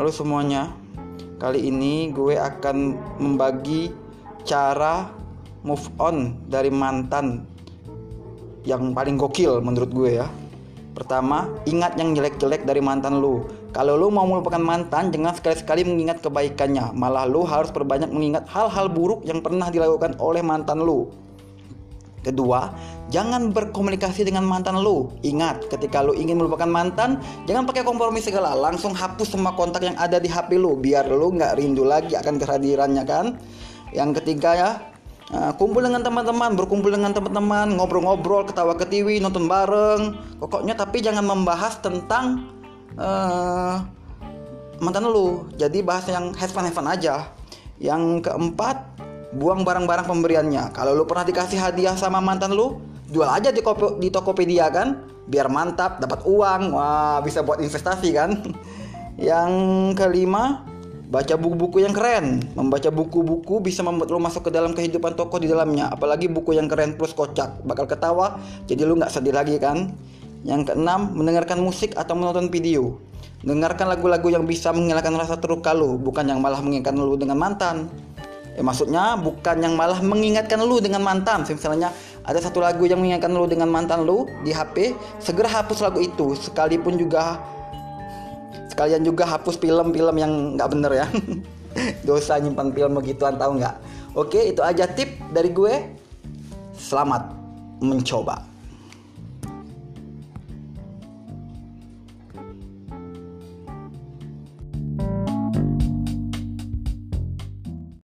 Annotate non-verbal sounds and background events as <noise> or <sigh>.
Halo semuanya. Kali ini gue akan membagi cara move on dari mantan yang paling gokil menurut gue ya. Pertama, ingat yang jelek-jelek dari mantan lu. Kalau lu mau melupakan mantan, jangan sekali-sekali mengingat kebaikannya. Malah lu harus perbanyak mengingat hal-hal buruk yang pernah dilakukan oleh mantan lu. Kedua, jangan berkomunikasi dengan mantan lu. Ingat, ketika lu ingin melupakan mantan, jangan pakai kompromi segala. Langsung hapus semua kontak yang ada di HP lu, biar lu nggak rindu lagi akan kehadirannya kan. Yang ketiga ya, eh, kumpul dengan teman-teman, berkumpul dengan teman-teman, ngobrol-ngobrol, ketawa ke TV, nonton bareng. Pokoknya tapi jangan membahas tentang uh, mantan lu. Jadi bahas yang have fun, have fun aja. Yang keempat, buang barang-barang pemberiannya. Kalau lu pernah dikasih hadiah sama mantan lu, jual aja di, kopi, di Tokopedia kan, biar mantap, dapat uang, wah bisa buat investasi kan. <laughs> Yang kelima, baca buku-buku yang keren. Membaca buku-buku bisa membuat lu masuk ke dalam kehidupan tokoh di dalamnya. Apalagi buku yang keren plus kocak, bakal ketawa, jadi lu nggak sedih lagi kan. Yang keenam, mendengarkan musik atau menonton video. Dengarkan lagu-lagu yang bisa menghilangkan rasa terluka lu, bukan yang malah mengingatkan lu dengan mantan eh maksudnya bukan yang malah mengingatkan lu dengan mantan. Misalnya ada satu lagu yang mengingatkan lu dengan mantan lu di HP, segera hapus lagu itu. Sekalipun juga sekalian juga hapus film-film yang nggak bener ya. <laughs> Dosa nyimpan film begituan tahu nggak? Oke, itu aja tip dari gue. Selamat mencoba.